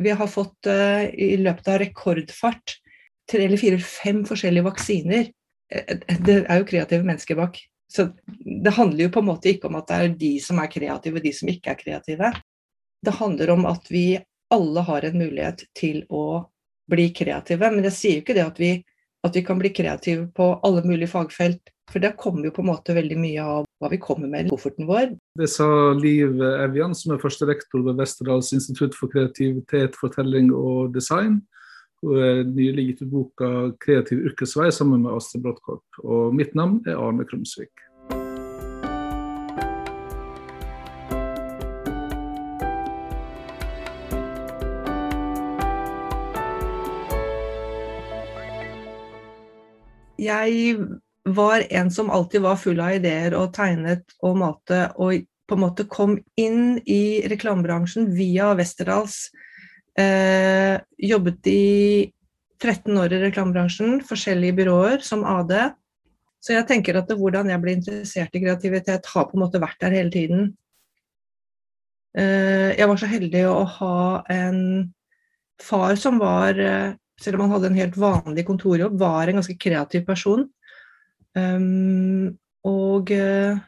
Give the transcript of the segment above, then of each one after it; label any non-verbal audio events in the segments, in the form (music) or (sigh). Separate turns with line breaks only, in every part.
vi har fått uh, i løpet av rekordfart tre eller fire fem forskjellige vaksiner. Det er jo kreative mennesker bak. Så det handler jo på en måte ikke om at det er de som er kreative, og de som ikke er kreative. Det handler om at vi alle har en mulighet til å bli kreative. Men jeg sier jo ikke det at vi, at vi kan bli kreative på alle mulige fagfelt. For der kommer jo på en måte veldig mye av hva vi kommer med i kofferten vår.
Det sa Liv Evjan, som er første rektor ved Westerdals institutt for kreativitet, fortelling og design. Hun er nylig gitt ut boka 'Kreativ yrkesvei' sammen med Astrid Bråttkorp. Og mitt navn er Arne Krumsvik.
Jeg var en som alltid var full av ideer og tegnet og malte, og på en måte kom inn i reklamebransjen via Westerdals. Eh, jobbet i 13 år i reklamebransjen, forskjellige byråer som AD. Så jeg tenker at det, hvordan jeg ble interessert i kreativitet, har på en måte vært der hele tiden. Eh, jeg var så heldig å ha en far som var, eh, selv om han hadde en helt vanlig kontorjobb, var en ganske kreativ person. Um, og uh,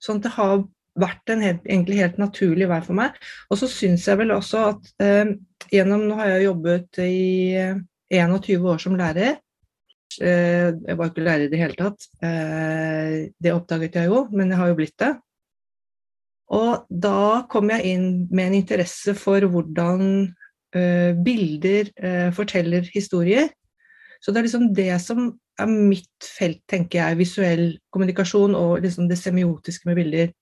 sånn at det har vært en helt, egentlig helt naturlig vei for meg. Og så syns jeg vel også at um, gjennom Nå har jeg jobbet i uh, eh, 21 år som lærer. jeg var ikke lærer i det hele tatt. det oppdaget jeg jo, men jeg har jo blitt det. Og da kom jeg inn med en interesse for hvordan bilder forteller historier. Så det er liksom det som er mitt felt, tenker jeg. Visuell kommunikasjon og liksom det semiotiske med bilder.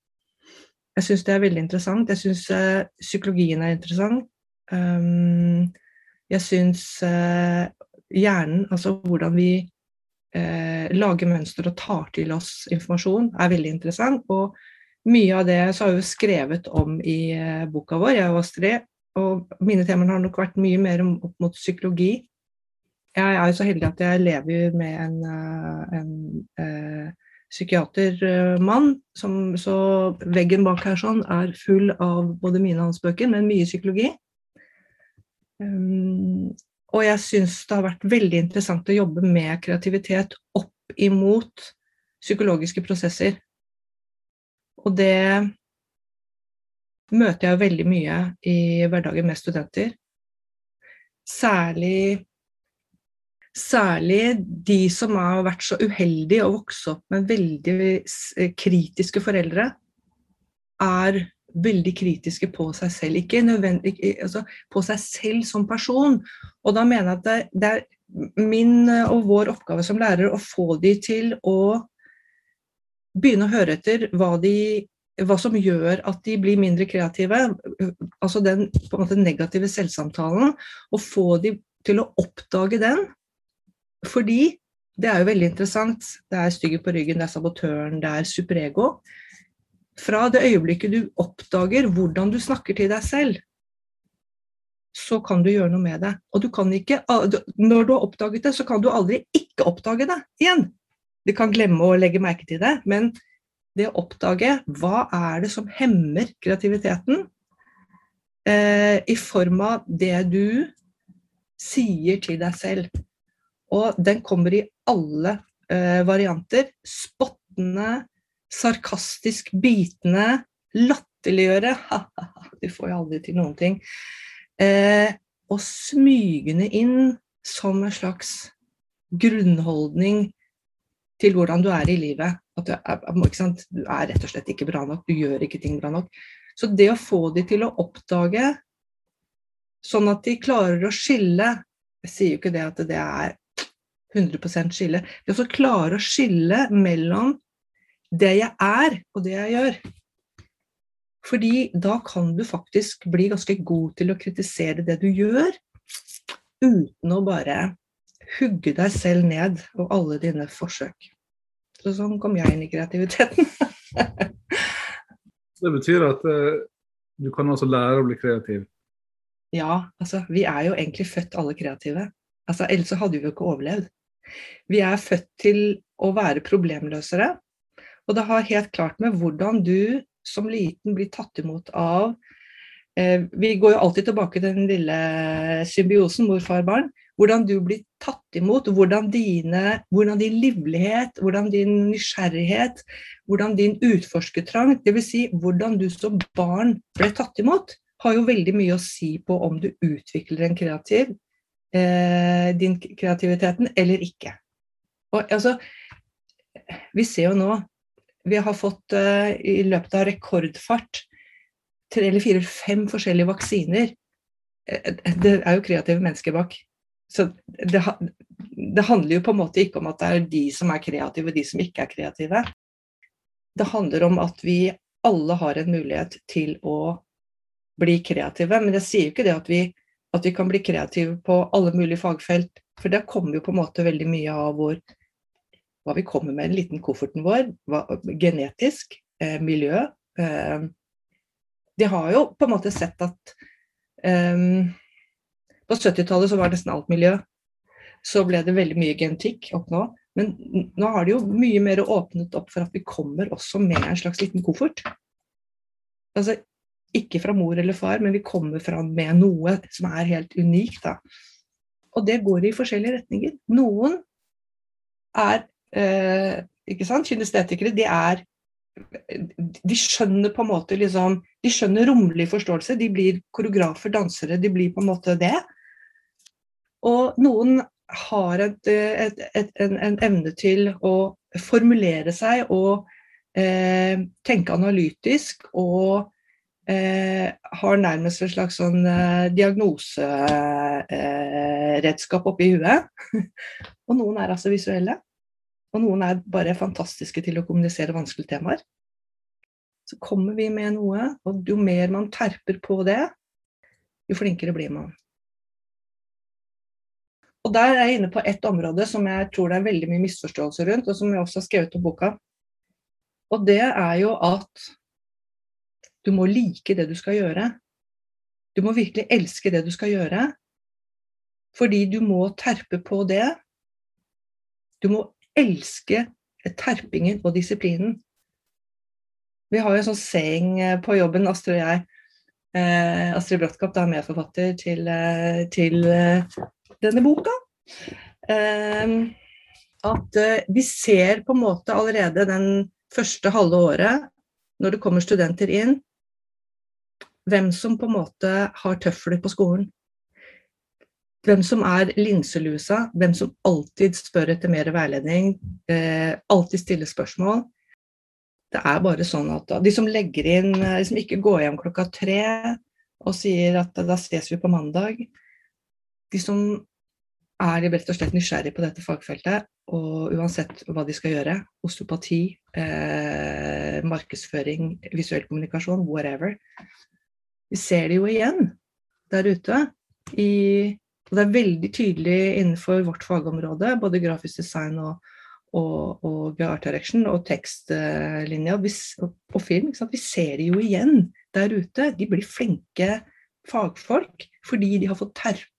Jeg syns det er veldig interessant. Jeg syns uh, psykologien er interessant. Um, jeg syns uh, hjernen, altså hvordan vi uh, lager mønster og tar til oss informasjon, er veldig interessant. Og mye av det så har jo skrevet om i boka vår, jeg og Astrid. Og mine temaer har nok vært mye mer opp mot psykologi jeg er jo så heldig at jeg lever med en, eh, en uh, psykiatermann, så veggen bak her sånn er full av både mine og hans bøker, men mye psykologi. Um, og jeg syns det har vært veldig interessant å jobbe med kreativitet opp imot psykologiske prosesser. Og det møter jeg veldig mye i hverdagen med studenter. Særlig Særlig de som har vært så uheldige å vokse opp med veldig eh, kritiske foreldre, er veldig kritiske på seg selv. Ikke nødvendig, altså på seg selv som person. Og da mener jeg at det, det er min og vår oppgave som lærer å få de til å begynne å høre etter hva, de, hva som gjør at de blir mindre kreative. Altså den måte negative selvsamtalen. Og få de til å oppdage den fordi det er jo veldig interessant. Det er stygget på ryggen, det er sabotøren, det er superego. Fra det øyeblikket du oppdager hvordan du snakker til deg selv, så kan du gjøre noe med det. Og du kan ikke, når du har oppdaget det, så kan du aldri ikke oppdage det igjen. Du kan glemme å legge merke til det, men det å oppdage hva er det som hemmer kreativiteten, eh, i form av det du sier til deg selv. Og den kommer i alle eh, varianter. Spottende, sarkastisk bitende, latterliggjøre (laughs) Du får jo aldri til noen ting. Eh, og smygende inn som en slags grunnholdning til hvordan du er i livet. At du er, du er, rett og slett ikke bra nok, du gjør ikke ting bra nok. Så det å få de til å oppdage, sånn at de klarer å skille Jeg sier jo ikke det at det er 100% skille. Det å klare å skille mellom det jeg er, og det jeg gjør. Fordi da kan du faktisk bli ganske god til å kritisere det du gjør, uten å bare hugge deg selv ned og alle dine forsøk. Så sånn kom jeg inn i kreativiteten. (laughs)
det betyr at eh, du kan også lære å bli kreativ?
Ja, altså vi er jo egentlig født alle kreative. Altså, ellers hadde vi jo ikke overlevd. Vi er født til å være problemløsere. Og det har helt klart med hvordan du som liten blir tatt imot av eh, Vi går jo alltid tilbake til den lille symbiosen mor-far-barn. Hvordan du blir tatt imot, hvordan, dine, hvordan din livlighet, hvordan din nysgjerrighet, hvordan din utforskertrang, dvs. Si hvordan du som barn ble tatt imot, har jo veldig mye å si på om du utvikler en kreativ, eh, din kreativiteten eller ikke. Og, altså, vi ser jo nå Vi har fått eh, i løpet av rekordfart tre eller fire, fem forskjellige vaksiner. Eh, det er jo kreative mennesker bak. Så det, det, handler jo på en måte ikke om at det er de som er kreative, og de som ikke er kreative. Det handler om at vi alle har en mulighet til å bli kreative. Men jeg sier jo ikke det at vi, at vi kan bli kreative på alle mulige fagfelt. For det kommer jo på en måte veldig mye av hvor hva vi kommer med i den liten kofferten vår. Hva, genetisk, eh, miljø. Eh, de har jo på en måte sett at eh, På 70-tallet så var nesten alt miljø. Så ble det veldig mye genetikk opp nå. Men nå har det jo mye mer åpnet opp for at vi kommer også med en slags liten koffert. Altså ikke fra mor eller far, men vi kommer fram med noe som er helt unikt. Da. Og det går i forskjellige retninger. Noen er eh, ikke sant, Kynestetikere, de er de skjønner på en måte liksom De skjønner romlig forståelse. De blir koreografer, dansere. De blir på en måte det. Og noen har et, et, et, en, en, evne til å formulere seg og eh, tenke analytisk og eh, har nærmest en slags sånn eh, diagnoseredskap eh, oppi huet. (laughs) og noen er altså visuelle. Og noen er bare fantastiske til å kommunisere vanskelige temaer. Så kommer vi med noe, og jo mer man terper på det, jo flinkere blir man. Og der er jeg inne på ett område som jeg tror det er veldig mye misforståelse rundt, og som jeg også har skrevet på boka. Og det er jo at du må like det du skal gjøre. Du må virkelig elske det du skal gjøre. Fordi du må terpe på det. Du må elske terpingen og disiplinen. Vi har jo en sånn saying eh, på jobben, Astrid og jeg. Eh, Astrid Bråttkopp er medforfatter til, eh, til eh, denne boka. Eh, at eh, vi ser på en måte allerede den første halve året, når det kommer studenter inn, hvem som på en måte har tøfler på skolen. Hvem som er linselusa, hvem som alltid spør etter mer veiledning, eh, alltid stiller spørsmål. Det er bare sånn at de som legger inn, de som ikke går hjem klokka tre og sier at da ses vi på mandag, de som er rett og slett nysgjerrig på dette fagfeltet, og uansett hva de skal gjøre, osteopati, eh, markedsføring, visuell kommunikasjon, whatever, vi ser det jo igjen der ute i og det er veldig tydelig innenfor vårt fagområde, både grafisk design og, og, og og tekstlinja og, og, film. Vi ser det jo igjen der ute. De blir flinke fagfolk fordi de har fått terpa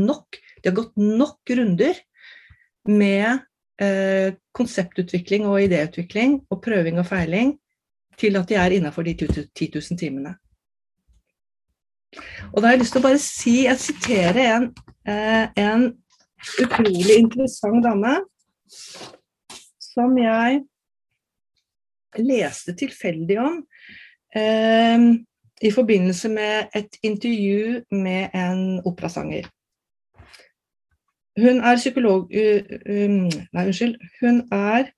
nok. De har gått nok runder med eh, konseptutvikling og idéutvikling og prøving og feiling til at de er innafor de 10 000 timene. Og da har jeg lyst til å bare si, jeg siterer en, eh, en utrolig interessant dame som jeg leste tilfeldig om eh, i forbindelse med et intervju med en operasanger. Hun er psykolog Nei, unnskyld. Hun er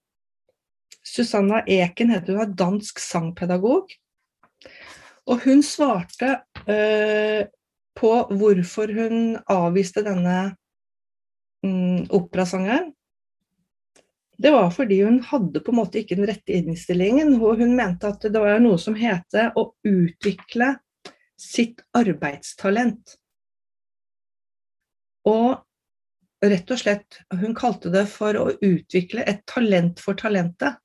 Susanna Eken, heter hun, er dansk sangpedagog. Og hun svarte uh, på hvorfor hun avviste denne um, operasangeren. Det var fordi hun hadde på en måte ikke den rette innstillingen. Og hun mente at det var noe som heter å utvikle sitt arbeidstalent. Og rett og slett, hun kalte det for å utvikle et talent for talentet.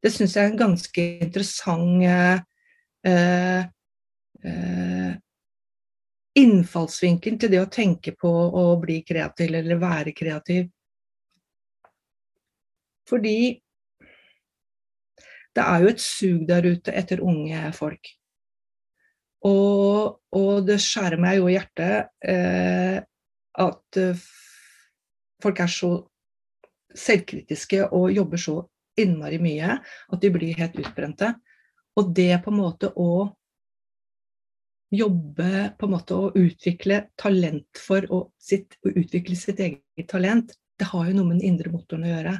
Det syns jeg er en ganske interessant eh, eh, innfallsvinkel til det å tenke på å bli kreativ eller være kreativ. Fordi det er jo et sug der ute etter unge folk. Og, og det skjærer meg jo i hjertet eh, at eh, folk er så selvkritiske og jobber så innmari mye at de blir helt utbrente. Og det på en måte å jobbe på en måte å utvikle talent for å, sitt, å utvikle sitt eget talent, det har jo noe med den indre motoren å gjøre.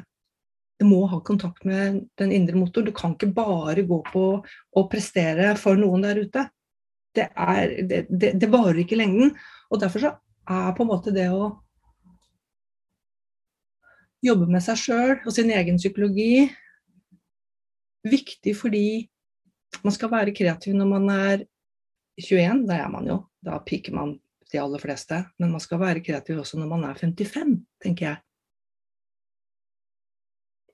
Du må ha kontakt med den indre motoren. Du kan ikke bare gå på å prestere for noen der ute. Det, er, det, det, det varer ikke lengden. Og derfor så er på en måte det å jobbe med seg sjøl og sin egen psykologi viktig fordi man skal være kreativ når man er 21, da er man jo. Da piker man de aller fleste. Men man skal være kreativ også når man er 55, tenker jeg.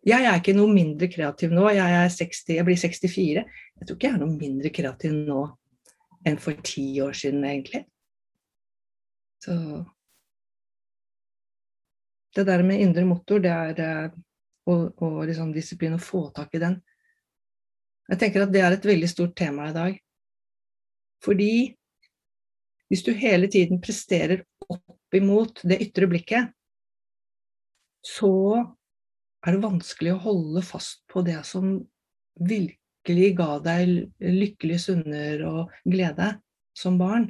Jeg er ikke noe mindre kreativ nå. Jeg, 60, jeg, blir 64. Jeg tror ikke jeg er noe mindre kreativ nå enn for ti år siden, egentlig. Så Det der med indre motor, det er eh, og, og liksom disiplin, å få tak i den. Jeg tenker at det er et veldig stort tema i dag. Fordi hvis du hele tiden presterer opp imot det ytre blikket, så er det vanskelig å holde fast på det som virkelig ga deg lykkelige stunder og glede som barn.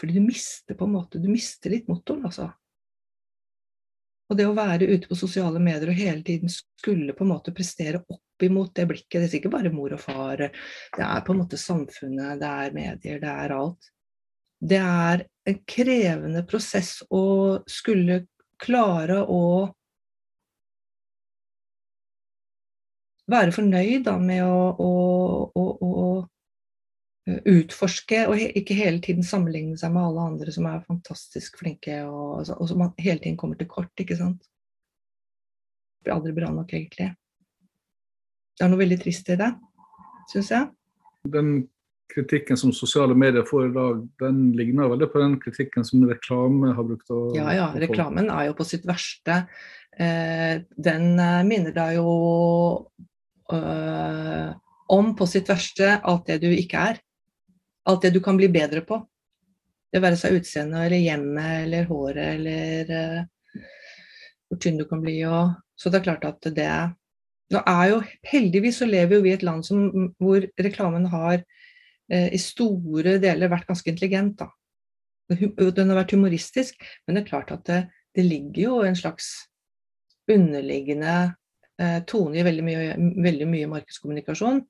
Fordi du mister på en måte, du mister litt motoren, altså. Og det å være ute på sosiale medier og hele tiden skulle på en måte prestere opp imot det blikket, det er ikke bare mor og far, det er på en måte samfunnet, det er medier, det er alt. Det er en krevende prosess å skulle klare å være fornøyd da, med å, å, å, utforske og ikke hele tiden sammenligne seg med alle andre som er fantastisk flinke, og, altså, og som hele tiden kommer til kort, ikke sant. Det blir aldri bra nok, egentlig. Det er noe veldig trist i det, syns jeg.
Den kritikken som sosiale medier får i dag, den ligner veldig på den kritikken som reklame har brukt å
Ja, ja. Reklamen er jo på sitt verste. Eh, den eh, minner deg jo øh, om på sitt verste alt det du ikke er. Alt det du kan bli bedre på. Det være seg utseendet eller hjemmet eller håret eller uh, hvor tynn du kan bli. Og, så det er klart at det Nå er jo Heldigvis så lever jo vi i et land som, hvor reklamen har uh, i store deler vært ganske intelligent. da. Den har vært humoristisk, men det er klart at det, det ligger jo en slags underliggende eh, tone i veldig mye, veldig mye markedskommunikasjon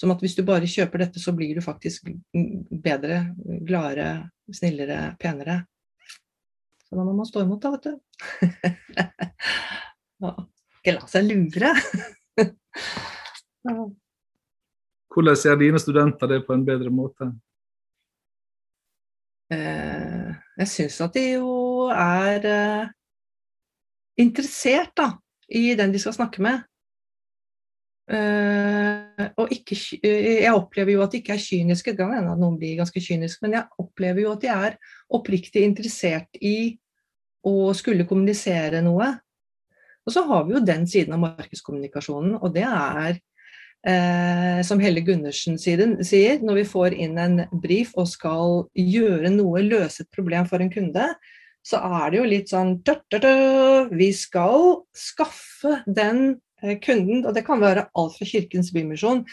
som at hvis du bare kjøper dette, så blir du faktisk bedre, gladere, snillere, penere. Så da må man stå imot, da, vet du. (laughs) Ikke la seg lure. (laughs)
Hvordan ser dine studenter det på en bedre måte?
Eh, jeg syns at de jo er eh, interessert da, i den de skal snakke med. Uh, og ikke, eh, jeg opplever jo at de ikke er kyniske, det kan hende at noen blir ganske kyniske, men jeg opplever jo at de er oppriktig interessert i å skulle kommunisere noe. Og så har vi jo den siden av markedskommunikasjonen, og det er uh, som Helle Gundersen sier, når vi får inn en brief og skal gjøre noe, løse et problem for en kunde, så er det jo litt sånn Vi skal skaffe den Eh, kunden, og det kan være alt fra Kirkens Bymisjon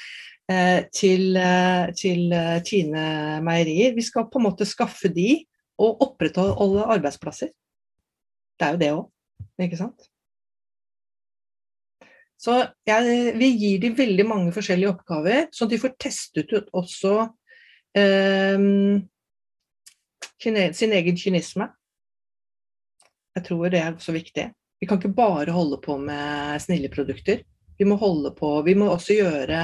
eh, til, eh, til Tine meierier. Vi skal på en måte skaffe de og opprettholde arbeidsplasser. Det er jo det òg, ikke sant? Så jeg, vi gir de veldig mange forskjellige oppgaver, så de får testet ut også eh, sin egen kynisme. Jeg tror det er også viktig. Vi kan ikke bare holde på med snille produkter. Vi må holde på Vi må også gjøre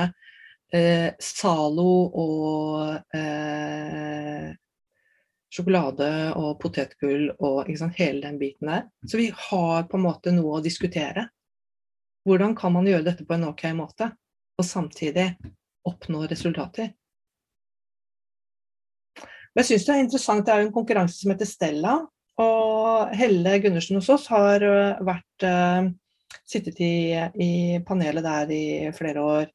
eh, Zalo og eh, sjokolade og potetgull og sant, hele den biten der. Så vi har på en måte noe å diskutere. Hvordan kan man gjøre dette på en ok måte, og samtidig oppnå resultater? Men jeg syns det er interessant, det er jo en konkurranse som heter Stella, og Helle Gundersen hos oss har øh, vært, uh, sittet i, i, panelet der i flere år.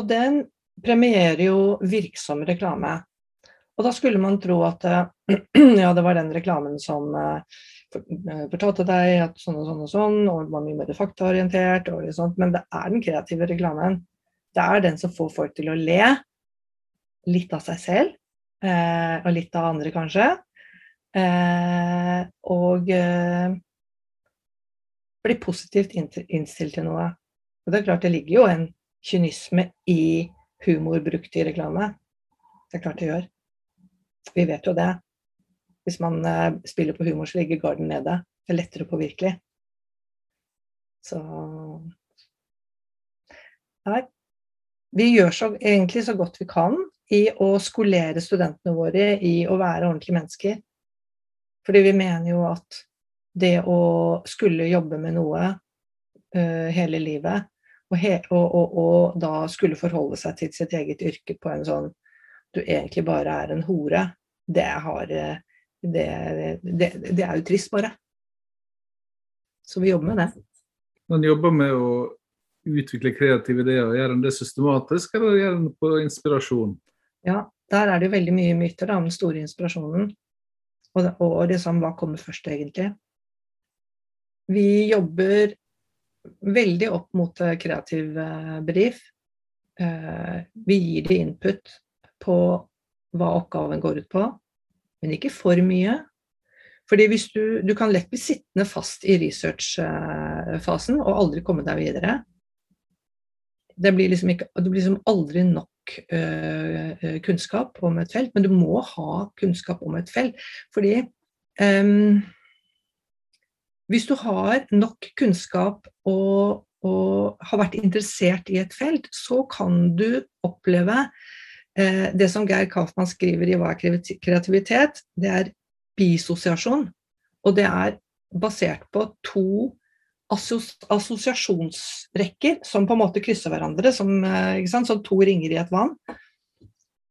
Og den premierer jo virksom reklame. Og da skulle man tro at (clears throat) ja, det var den reklamen som fortalte deg at sånn og sånn og sånn, og det var mye mer faktaorientert, og sånt, men det er den kreative reklamen. Det er den som får folk til å le. Litt av seg selv, eh, og litt av andre, kanskje. Eh, og eh, bli positivt innstilt til noe. Og det er klart det ligger jo en kynisme i humor brukt i reklame. Det er klart det gjør. Vi vet jo det. Hvis man eh, spiller på humor, så ligger garden nede. Det er lettere å påvirkelig. Så Nei. Vi gjør så, egentlig så godt vi kan i å skolere studentene våre i å være ordentlige mennesker. Fordi vi mener jo at det å skulle jobbe med noe uh, hele livet, og, he og, og, og, da skulle forholde seg til sitt eget yrke på en sånn du egentlig bare er en hore, det har uh, det, det, det, er jo trist, bare. Så vi jobber med det.
Man jobber med å utvikle kreative ideer. Gjør en det systematisk, eller gjør en på inspirasjon?
Ja, der er det jo veldig mye myter om den store inspirasjonen. Og, og liksom, hva kommer først, egentlig? Vi jobber veldig opp mot kreativ eh, brief. Eh, vi gir de input på hva oppgaven går ut på men ikke for mye. Fordi du, du kan lett bli sittende fast i researchfasen og aldri komme deg videre. Det blir liksom, ikke, det blir liksom aldri nok uh, kunnskap om et felt, men du må ha kunnskap om et felt. Fordi um, hvis du har nok kunnskap og, og, har vært interessert i et felt, så kan du oppleve Eh, det som Geir Kaufmann skriver i Hva er kreativitet, det er bisosiasjon. Og det er basert på to assosiasjonsrekker som på en måte krysser hverandre, som, eh, som, to ringer i et vann.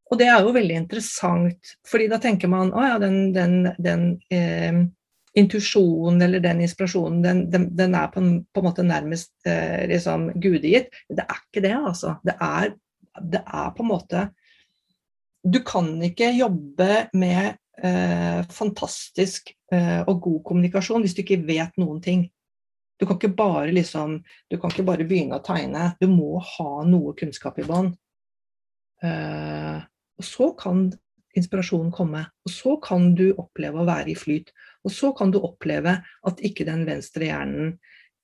Og det er jo veldig interessant, fordi da tenker man å ja, den, den, den eh, intuisjonen eller den inspirasjonen, den, den, den er på en, på en, måte nærmest eh, liksom gudegitt. Det er ikke det, altså. Det er, det er på en måte du kan ikke jobbe med eh, fantastisk eh, og god kommunikasjon hvis du ikke vet noen ting. Du kan ikke bare liksom, du kan ikke bare begynne å tegne. Du må ha noe kunnskap i bånn. Uh, og så kan inspirasjonen komme. Og så kan du oppleve å være i flyt. Og så kan du oppleve at ikke den venstre hjernen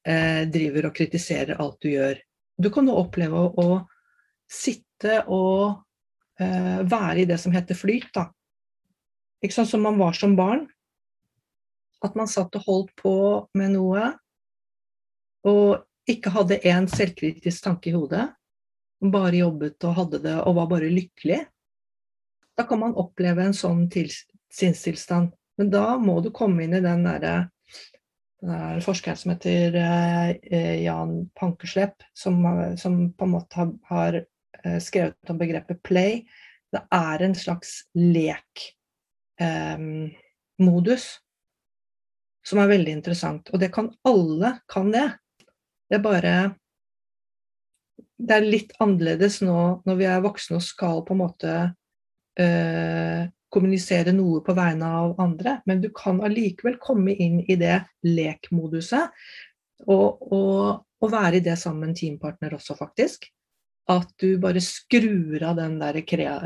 eh, driver og kritiserer alt du gjør. Du kan nå oppleve å, å sitte og eh, være i det som heter flyt. da. Ikke sant, som man var som barn. At man satt og holdt på med noe og ikke hadde én selvkritisk tanke i hodet. Bare jobbet og hadde det og var bare lykkelig. Da kan man oppleve en sånn sinnstilstand. Men da må du komme inn i den derre den forskeren som heter eh, Jan Pankeslepp, som, som, på en måte har, har Eh, skrevet om begrepet play. Det er en slags lek-modus eh, som er veldig interessant. Og det kan alle kan det. Det er bare Det er litt annerledes nå når vi er voksne og skal på en måte eh, kommunisere noe på vegne av andre, men du kan allikevel komme inn i det lekmoduset og, og, og være i det sammen med teampartner også, faktisk at du bare skrur av den der,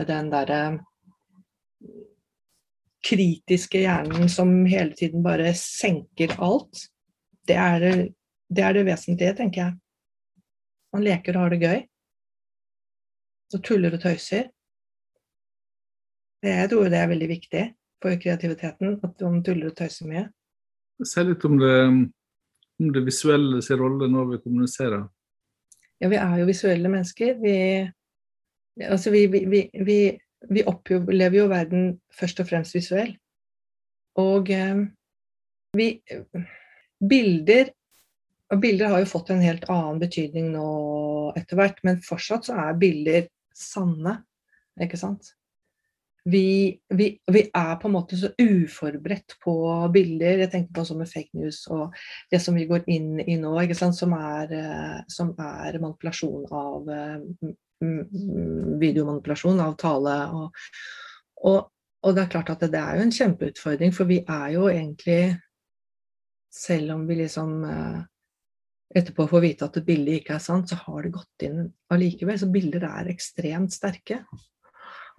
den der kritiske hjernen som hele tiden bare senker alt. Det er det, det er det, vesentlige, tenker jeg. Man leker og har det gøy. Og tuller og tøyser. Jeg tror det er veldig viktig for kreativiteten, at man tuller og tøyser mye.
Si litt om det, om det visuelle sin rolle når vi kommuniserer.
Ja, vi er jo visuelle mennesker. Vi, altså vi, vi, vi, vi opplever jo verden først og fremst visuell. Og eh, vi Bilder og bilder har jo fått en helt annen betydning nå etter hvert, men fortsatt så er bilder sanne, ikke sant? vi, vi, vi, er på en måte så uforberedt på bilder. Jeg tenker på sånn med fake news og det som vi går inn i nå, som er, eh, som, er, manipulasjon av eh, videomanipulasjon av tale. Og, og, og det er klart at det, det, er jo en kjempeutfordring, for vi er jo egentlig Selv om vi liksom eh, etterpå får vite at et bilde ikke er sant, så har det gått inn allikevel. Så bilder er ekstremt sterke.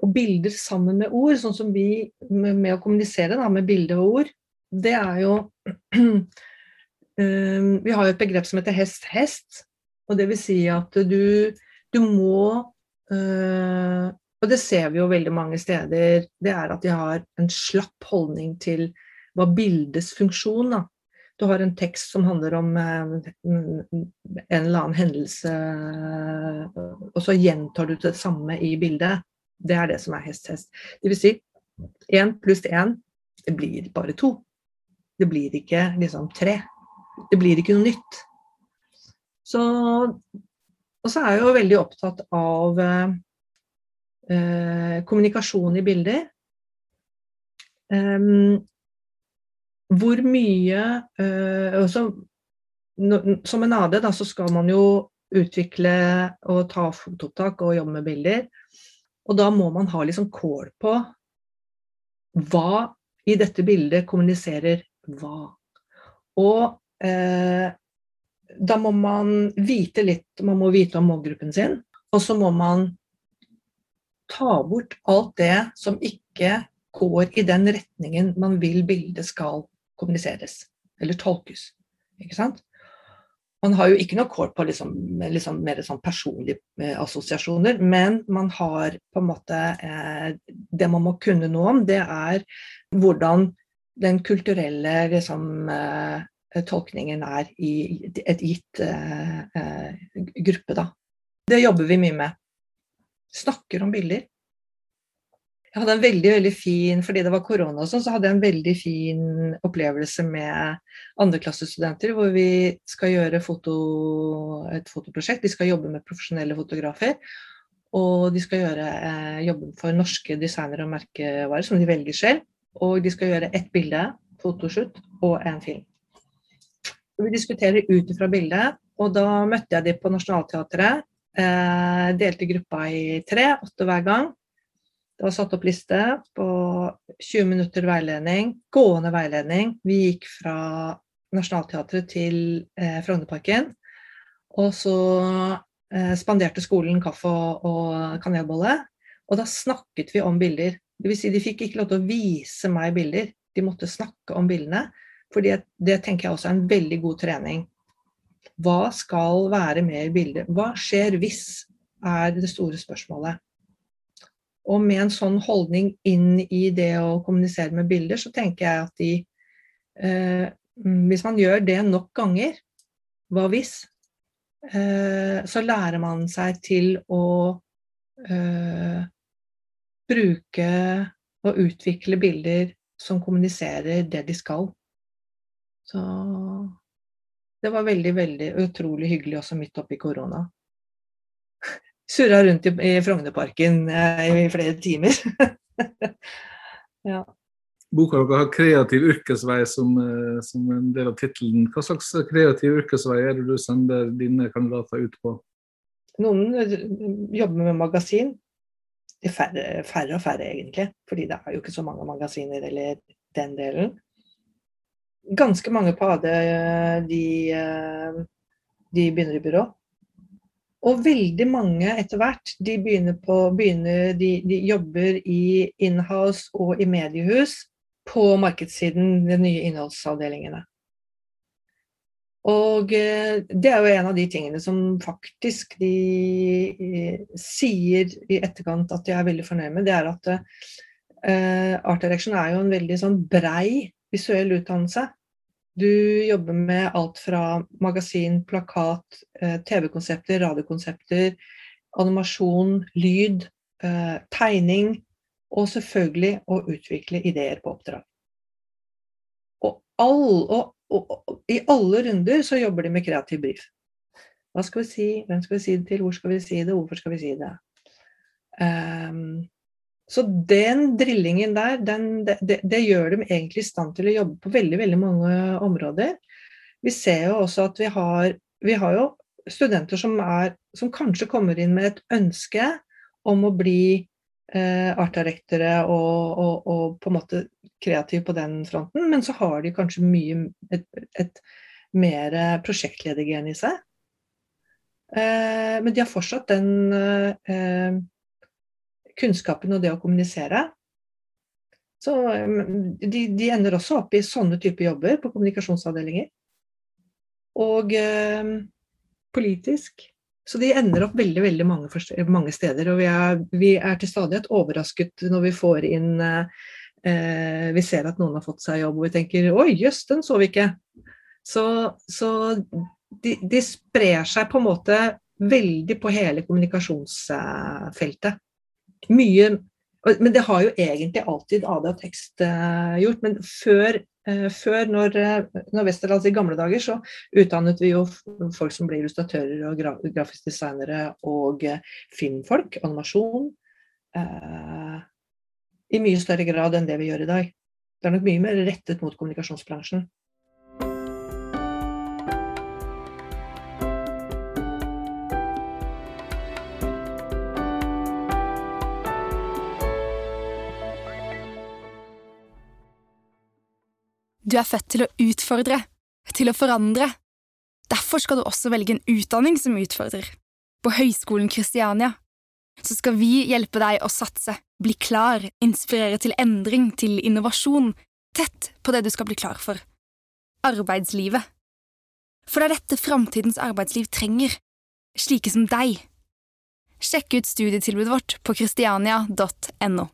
Og bilder sammen med ord, sånn som vi med, å kommunisere da, med bilde og ord, det er jo um, (clears throat) Vi har jo et begrep som heter hest-hest. Og det vil si at du, du må uh, og det ser vi jo veldig mange steder, det er at de har en slapp holdning til hva bildets funksjon da. Du har en tekst som handler om eh, en eller annen hendelse, og så gjentar du det samme i bildet. Det er det som er hest-hest. Det vil si én pluss én, det blir bare to. Det blir ikke liksom tre. Det blir ikke noe nytt. Så, og så er jeg jo veldig opptatt av eh, eh, kommunikasjon i bilder. Um, hvor mye eh, også, no, Som en AD da, så skal man jo utvikle og ta fotoopptak og jobbe med bilder. Og da må man ha liksom kål på hva i dette bildet kommuniserer hva. Og eh, da må man vite litt, man må vite om målgruppen sin. Og så må man ta bort alt det som ikke går i den retningen man vil bildet skal kommuniseres eller tolkes. Ikke sant? Man har jo ikke noe kål på liksom, liksom mer sånn personlige eh, assosiasjoner, men man har på en måte eh, Det man må kunne noe om, det er hvordan den kulturelle liksom, eh, tolkningen er i et gitt eh, eh, gruppe, da. Det jobber vi mye med snakker om bilder. Jeg hadde en veldig veldig fin, fordi det var korona og sånn, så hadde jeg en veldig fin opplevelse med andreklassestudenter hvor vi skal gjøre foto, et fotoprosjekt. De skal jobbe med profesjonelle fotografer. Og de skal gjøre eh, jobben for norske designere og merkevarer som de velger selv. Og de skal gjøre ett bilde, fotoshoot, og en film. Vi diskuterer ut ifra bildet, og da møtte jeg dem på Nationaltheatret Eh, delte gruppa i tre, åtte hver gang. Det var satt opp liste på 20 minutter veiledning, gående veiledning. Vi gikk fra Nationaltheatret til eh, Frognerparken. Og så eh, spanderte skolen kaffe og, og kanelbolle. Og da snakket vi om bilder. Det vil si, de fikk ikke lov til å vise meg bilder, de måtte snakke om bildene. For det tenker jeg også er en veldig god trening. Hva skal være med i bildet? Hva skjer hvis, er det store spørsmålet. Og med en sånn holdning inn i det å kommunisere med bilder, så tenker jeg at de eh, Hvis man gjør det nok ganger, hva hvis? Eh, så lærer man seg til å eh, bruke og utvikle bilder som kommuniserer det de skal. Så det var veldig, veldig utrolig hyggelig også midt oppi korona. Surra rundt i, i Frognerparken eh, i flere timer. (laughs) ja.
Boka dere har 'Kreativ yrkesvei' som, eh, som en del av tittelen. Hva slags kreativ yrkesvei er det du sender dine kandidater ut på?
Noen eh, jobber med magasin. Det færre, færre og færre, egentlig. Fordi det er jo ikke så mange magasiner eller den delen ganske mange på AD de, de begynner i byrå. Og veldig mange etter hvert de begynner på, begynner, de, de jobber i inhouse og i mediehus på markedssiden, de nye innholdsavdelingene. Og eh, det er jo en av de tingene som faktisk de eh, sier i etterkant at de er veldig fornøyd med, det er at uh, Art Direction er jo en veldig sånn brei visuell utdannelse. Du jobber med alt fra magasin, plakat, eh, TV-konsepter, radiokonsepter, animasjon, lyd, eh, tegning, og selvfølgelig å utvikle ideer på oppdrag. Og, all, og, og, og, i alle runder så jobber de med kreativ brief. Hva skal vi si, hvem skal vi si det til, hvor skal vi si det, hvorfor skal vi si det? Um, så den drillingen der, den, det, det, gjør dem egentlig i stand til å jobbe på veldig, veldig mange områder. Vi ser jo også at vi har, vi har jo studenter som, er, som kanskje kommer inn med et ønske om å bli eh, artdirektere og, og, og, på en måte kreative på den fronten. Men så har de kanskje mye et, et mer prosjektledergen i seg. Eh, men de har fortsatt den eh, kunnskapen og det å kommunisere. Så de, de, ender også opp i sånne typer jobber på kommunikasjonsavdelinger. Og eh, politisk. Så de ender opp veldig veldig mange, mange steder. Og vi er, vi er, til stadighet overrasket når vi får inn eh, Vi ser at noen har fått seg jobb og vi tenker oi, jøss, den så vi ikke. Så, så de, de, sprer seg på en måte veldig på hele kommunikasjonsfeltet. Mye Men det har jo egentlig alltid AD og tekst uh, gjort. Men før, uh, før når, uh, når Westerlands i gamle dager, så utdannet vi jo folk som ble illustratører og graf grafiske designere og filmfolk, animasjon. I mye større grad enn det vi gjør i dag. Det er nok mye mer rettet mot kommunikasjonsbransjen.
Du er født til å utfordre, til å forandre. Derfor skal du også velge en utdanning som utfordrer. På Høgskolen Kristiania. Så skal vi hjelpe deg å satse, bli klar, inspirere til endring, til innovasjon, tett på det du skal bli klar for. Arbeidslivet. For det er dette framtidens arbeidsliv trenger, slike som deg. Sjekk ut studietilbudet vårt på christiania.no.